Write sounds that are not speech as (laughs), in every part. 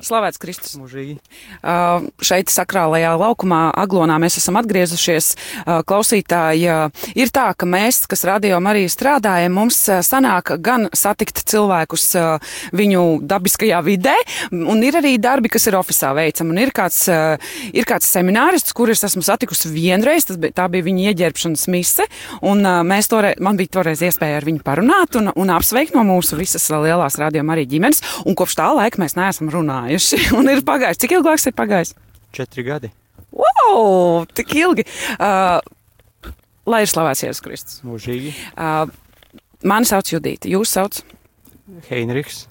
Slavēts Kristus. Mūžīgi. Uh, šeit sakrālajā laukumā Aglonā mēs esam atgriezušies. Uh, klausītāji, uh, ir tā, ka mēs, kas radio arī strādājam, mums sanāk gan satikt cilvēkus viņu dabiskajā vidē, un ir arī darbi, kas ir oficiālā veicami. Un ir kāds, ir kāds seminārists, kurus esmu satikusi vienreiz, tas bija, tā bija viņa ieģērbšanas mise, un mēs toreiz, man bija toreiz iespēja ar viņu parunāt un, un apsveikt no mūsu visas lielās radio arī ģimenes, un kopš tā laika mēs neesam runājuši. (laughs) Un ir pagājis, cik ilgi laiks ir pagājis? Četri gadi. Wow, tik ilgi! Uh, lai ir slavēts Jēzus Kristus. Mūžīgi. Uh, mani sauc Judīta, jūs sauc Heinrichs.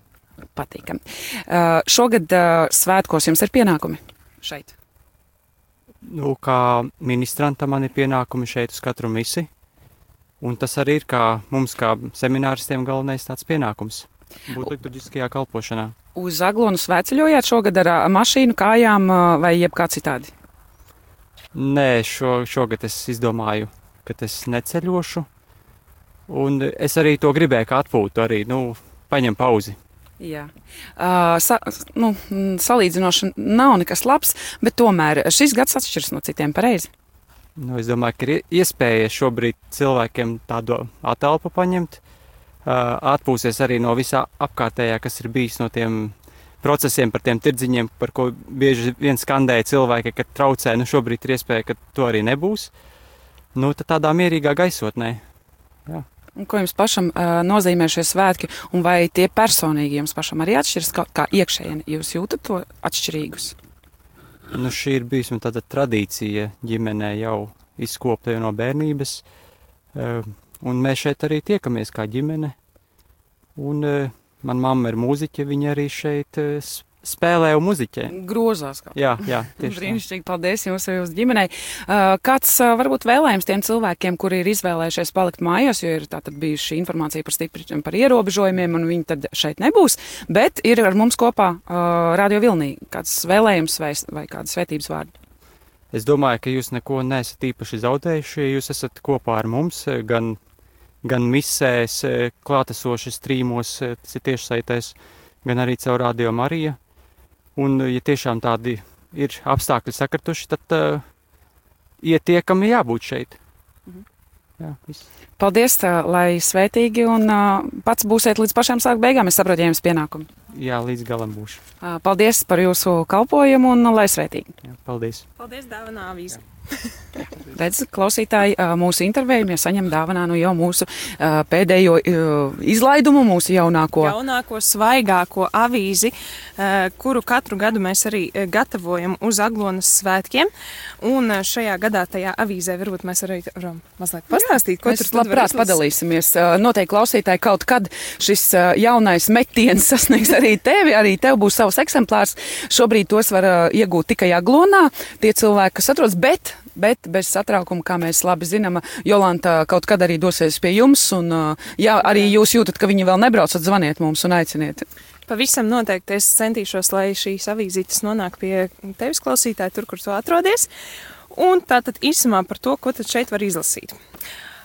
patīkami. Uh, šogad uh, svētkos jums ir pienākumi šeit. Nu, kā ministrantam man ir pienākumi šeit uz katru misi. Un tas arī ir kā mums, kā semināristiem, galvenais tāds pienākums - būt liturģiskajā kalpošanā. Uz Aglonu svētceļojāt šogad ar uh, mašīnu, kājām uh, vai jebkā citādi? Nē, šo, šogad es izdomāju, ka es neceļošu. Un es arī to gribēju, kā atpūtu, arī nu, paņem pauzi. Jā, uh, sa, nu, mm, salīdzinoši nav nekas labs, bet tomēr šis gads atšķiras no citiem pareizi. Nu, es domāju, ka ir iespēja šobrīd cilvēkiem tādu atelpu paņemt, atpūsties arī no visā apkārtējā, kas ir bijis no tiem procesiem, par tiem tirdziņiem, par ko bieži vien skandēja cilvēki, ka traucē. Nu, šobrīd ir iespēja, ka to arī nebūs. Nu, tādā mierīgā gaisotnē. Jā. Un ko jums pašam uh, nozīmē šie svētki, un vai tie personīgi jums pašam arī atšķiras, kā, kā iekšēji jūs jūtat to atšķirīgus? Nu, šī ir bijusi tāda tradīcija ģimenē jau izkopta no bērnības. Uh, un mēs šeit arī tiekamies kā ģimene. Un uh, manā mamma ir mūziķe, viņa arī šeit uh, spēlē un muziķē. Grozās kaut Jā, jā tieši tā. Brīnišķīgi, paldies jums un jūsu ģimenei. Uh, Kāds varbūt vēlējums tiem cilvēkiem, kuri ir izvēlējušies palikt mājās, jo ir tātad bijuši informācija par stipri par ierobežojumiem, un viņi tad šeit nebūs, bet ir ar mums kopā uh, Radio Vilnī. Kāds vēlējums vai, vai kāda svētības vārda? Es domāju, ka jūs neko neesat īpaši zaudējuši. ja Jūs esat kopā ar mums, eh, gan, gan misēs, eh, klātesoši strīmos, eh, tas ir tiešsaitēs, gan arī caur radio Mariju. Un, eh, ja tiešām tādi ir apstākļi sakrituši, tad uh, ietiekami jābūt šeit. Mhm. Jā, viss. Paldies, tā, lai svētīgi un uh, pats būsiet līdz pašām sāk beigām. Es saprotu, ja jums pienākumi. Jā, līdz galam būšu. Paldies par jūsu kalpojumu un lai svētīgi. Jā, paldies! Paldies, dāvanā avīze. (laughs) Redz, klausītāji, mūsu intervijā saņem dāvanā nu jau mūsu pēdējo izlaidumu, mūsu jaunāko. Jaunāko, svaigāko avīzi, kuru katru gadu mēs arī gatavojam uz Aglonas svētkiem. Un šajā gadā tajā avīzē varbūt mēs arī varam mazliet pastāstīt, ko Mēs tur labprāt padalīsimies. Noteikti klausītāji kaut kad šis jaunais metiens sasniegs arī tevi, arī tev būs savs eksemplārs. Šobrīd tos var ā, iegūt tikai aglonā, tie cilvēki, kas atrodas, bet, bet bez satraukuma, kā mēs labi zinām, Jolanta kaut kad arī dosies pie jums, un ā, ja arī jūs jūtat, ka viņi vēl nebrauc, tad zvaniet mums un aiciniet. Pavisam noteikti es centīšos, lai šīs avīzītes nonāk pie tevis klausītāji, tur, kur tu atrodies. Un tātad īsumā par to, ko tad šeit var izlasīt.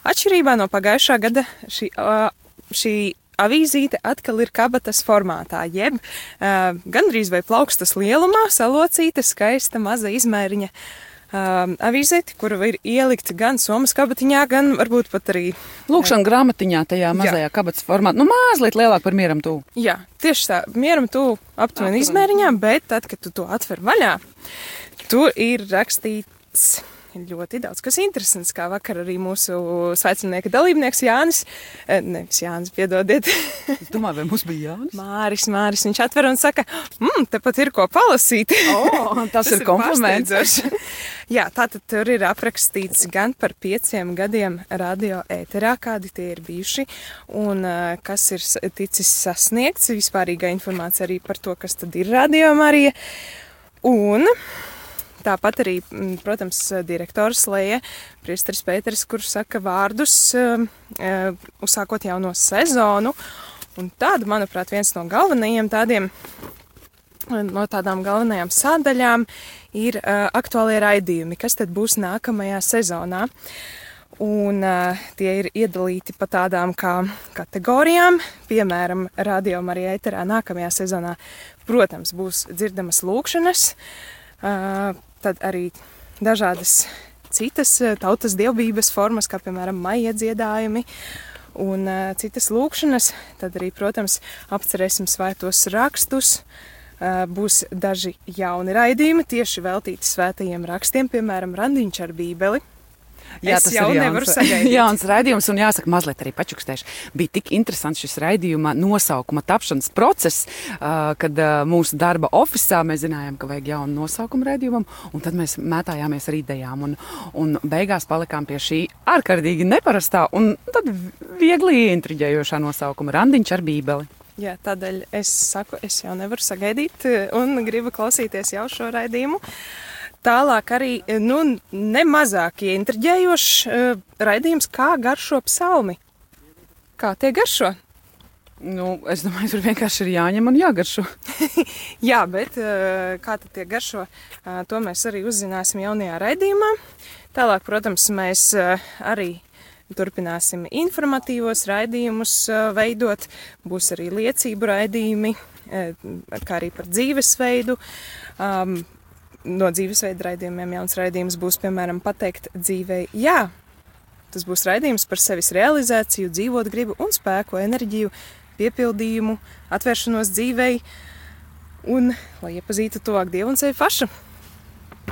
Atšķirībā no pagājušā gada šī, ā, šī avīzīte atkal ir kabatas formātā, jeb uh, gandrīz vai plaukstas lielumā, salocīta, skaista, maza izmēriņa uh, avīzīte, kura ir ielikta gan somas kabatiņā, gan varbūt pat arī Lūkšana grāmatiņā, tajā mazajā kabatas formātā, nu mazliet lielāk par mieram tuvu. Jā, tieši tā, mieram aptuveni Aptuveni. izmēriņā, bet tad, kad tu to atver vaļā, tur ir rakstīts ļoti daudz kas interesants, kā vakar arī mūsu sveicinieka dalībnieks Jānis, eh, nevis Jānis, piedodiet, (laughs) Es domāju, vai mums bija Jānis? Māris, Māris, viņš atver un saka, mmm, tepat ir ko palasīt. Oh, tas, tas ir kompliments. Jā, tātad tur ir aprakstīts gan par pieciem gadiem radio ēterā, kādi tie ir bijuši, un uh, kas ir ticis sasniegts, vispārīgā informācija arī par to, kas tad ir radio Marija. Un tāpat arī, mm, protams, direktors Lēja, priesteris Pēteris, kurš saka vārdus, um, uh, uzsākot jauno sezonu. Un tāda, manuprāt, viens no galvenajiem tādiem no tādām galvenajām sadaļām ir uh, aktuālie raidījumi, kas tad būs nākamajā sezonā. Un uh, tie ir iedalīti pa tādām kā kategorijām, piemēram, radio arī ēterā nākamajā sezonā protams, būs dzirdamas lūkšanas, tad arī dažādas citas tautas dievbijības formas, kā piemēram maija dziedājumi un citas lūkšanas. Tad arī, protams, apcerēsim svētos rakstus. Būs daži jauni raidījumi tieši veltīti svētajiem rakstiem, piemēram, randiņš ar bībeli. Jā, es tas jau nevaru sagaidīt. Jauns raidījums, un jāsaka, mazliet arī pačukstēšu. Bija tik interesants šis raidījuma nosaukuma tapšanas process, kad mūsu darba oficiālā mēs zinājām, ka vajag jaunu nosaukumu raidījumam, un tad mēs mētājāmies ar idejām, un, un beigās palikām pie šī ārkārtīgi neparastā un tad viegli intriģējošā nosaukuma Randiņš ar bībeli. Jā, tādēļ es saku, es jau nevaru sagaidīt un gribu klausīties jau šo raidījumu. Tālāk arī nu, nemazāk intriģējošs uh, raidījums, kā garšo psalmi. Kā tie garšo? Nu, es domāju, tur vienkārši ir jāņem un jāgaršo. (laughs) Jā, bet uh, kā tad tie garšo, uh, to mēs arī uzzināsim jaunajā raidījumā. Tālāk, protams, mēs arī turpināsim informatīvos raidījumus veidot. Būs arī liecību raidījumi, kā arī par dzīvesveidu. Um, no dzīvesveida raidījumiem jauns raidījums būs, piemēram, pateikt dzīvei jā. Tas būs raidījums par sevis realizāciju, dzīvot gribu un spēku, enerģiju, piepildījumu, atvēršanos dzīvei un lai iepazītu tuvāk Dievu un sevi pašu.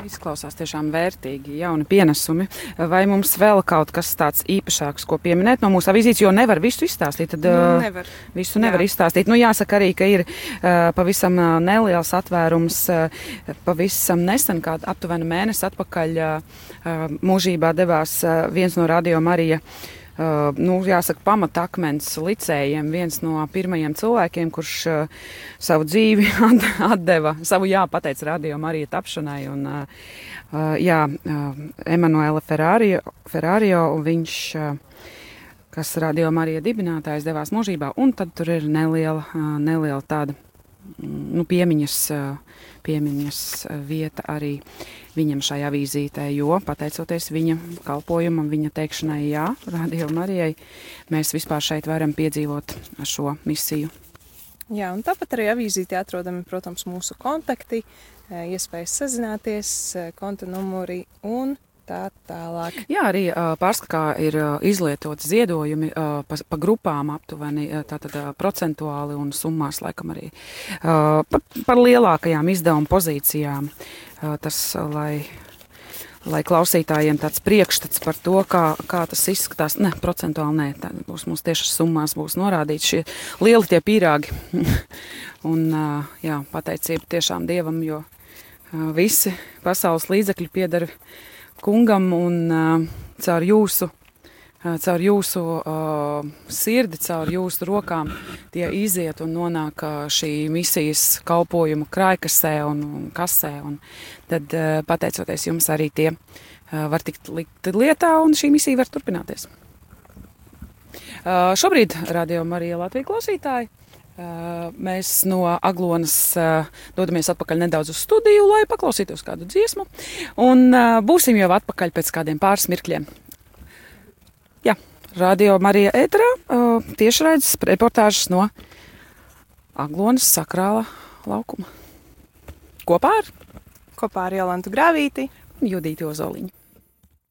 Izklausās tiešām vērtīgi, jauni pienesumi. Vai mums vēl kaut kas tāds īpašāks, ko pieminēt no mūsu avīzītes, jo nevar visu izstāstīt? Tad, nu, nevar. Visu nevar Jā. izstāstīt. Nu, jāsaka arī, ka ir uh, pavisam neliels atvērums. Uh, pavisam nesen, kā aptuveni mēnesi atpakaļ, uh, mūžībā devās viens no radio Marija. Uh, nu, jāsaka, pamatakmens licējiem, viens no pirmajiem cilvēkiem, kurš uh, savu dzīvi (laughs) atdeva, savu jā, pateica radio Marija tapšanai. Un, uh, jā, Emanuela Ferrario, Ferrario viņš, kas radio Marija dibinātājs, devās mūžībā, un tad tur ir neliela, neliela tāda nu, piemiņas, uh, piemiņas vieta arī viņam šajā vizītē, jo pateicoties viņa kalpojumam, viņa teikšanai jā, Radio Marijai, mēs vispār šeit varam piedzīvot šo misiju. Jā, un tāpat arī avīzītē atrodami, protams, mūsu kontakti, iespējas sazināties, konta numuri un tā tālāk. Jā, arī pārskatā ir izlietoti ziedojumi pa, pa grupām aptuveni, tātad procentuāli un summās laikam arī par, par lielākajām izdevuma pozīcijām. Tas, lai lai klausītājiem tāds priekšstats par to, kā, kā tas izskatās. Ne, procentuāli nē, tā būs mums tieši summās būs norādīti šie lieli tie pīrāgi. (laughs) un, jā, pateicība tiešām Dievam, jo visi pasaules līdzekļi piedara kungam un uh, caur jūsu, uh, caur jūsu uh, sirdi, caur jūsu rokām tie iziet un nonāk uh, šī misijas kalpojuma krājkasē un, un kasē. Un tad, uh, pateicoties jums, arī tie uh, var tikt likt lietā un šī misija var turpināties. Uh, šobrīd Radio Marija Latvija klausītāji Mēs no Aglonas dodamies atpakaļ nedaudz uz studiju, lai paklausītos kādu dziesmu. Un būsim jau atpakaļ pēc kādiem pāris mirkļiem. Jā, Radio Marija Eterā tiešraides reportāžas no Aglonas sakrāla laukuma. Kopā ar? Kopā ar Jolantu Grāvīti un Judīti Ozoliņu.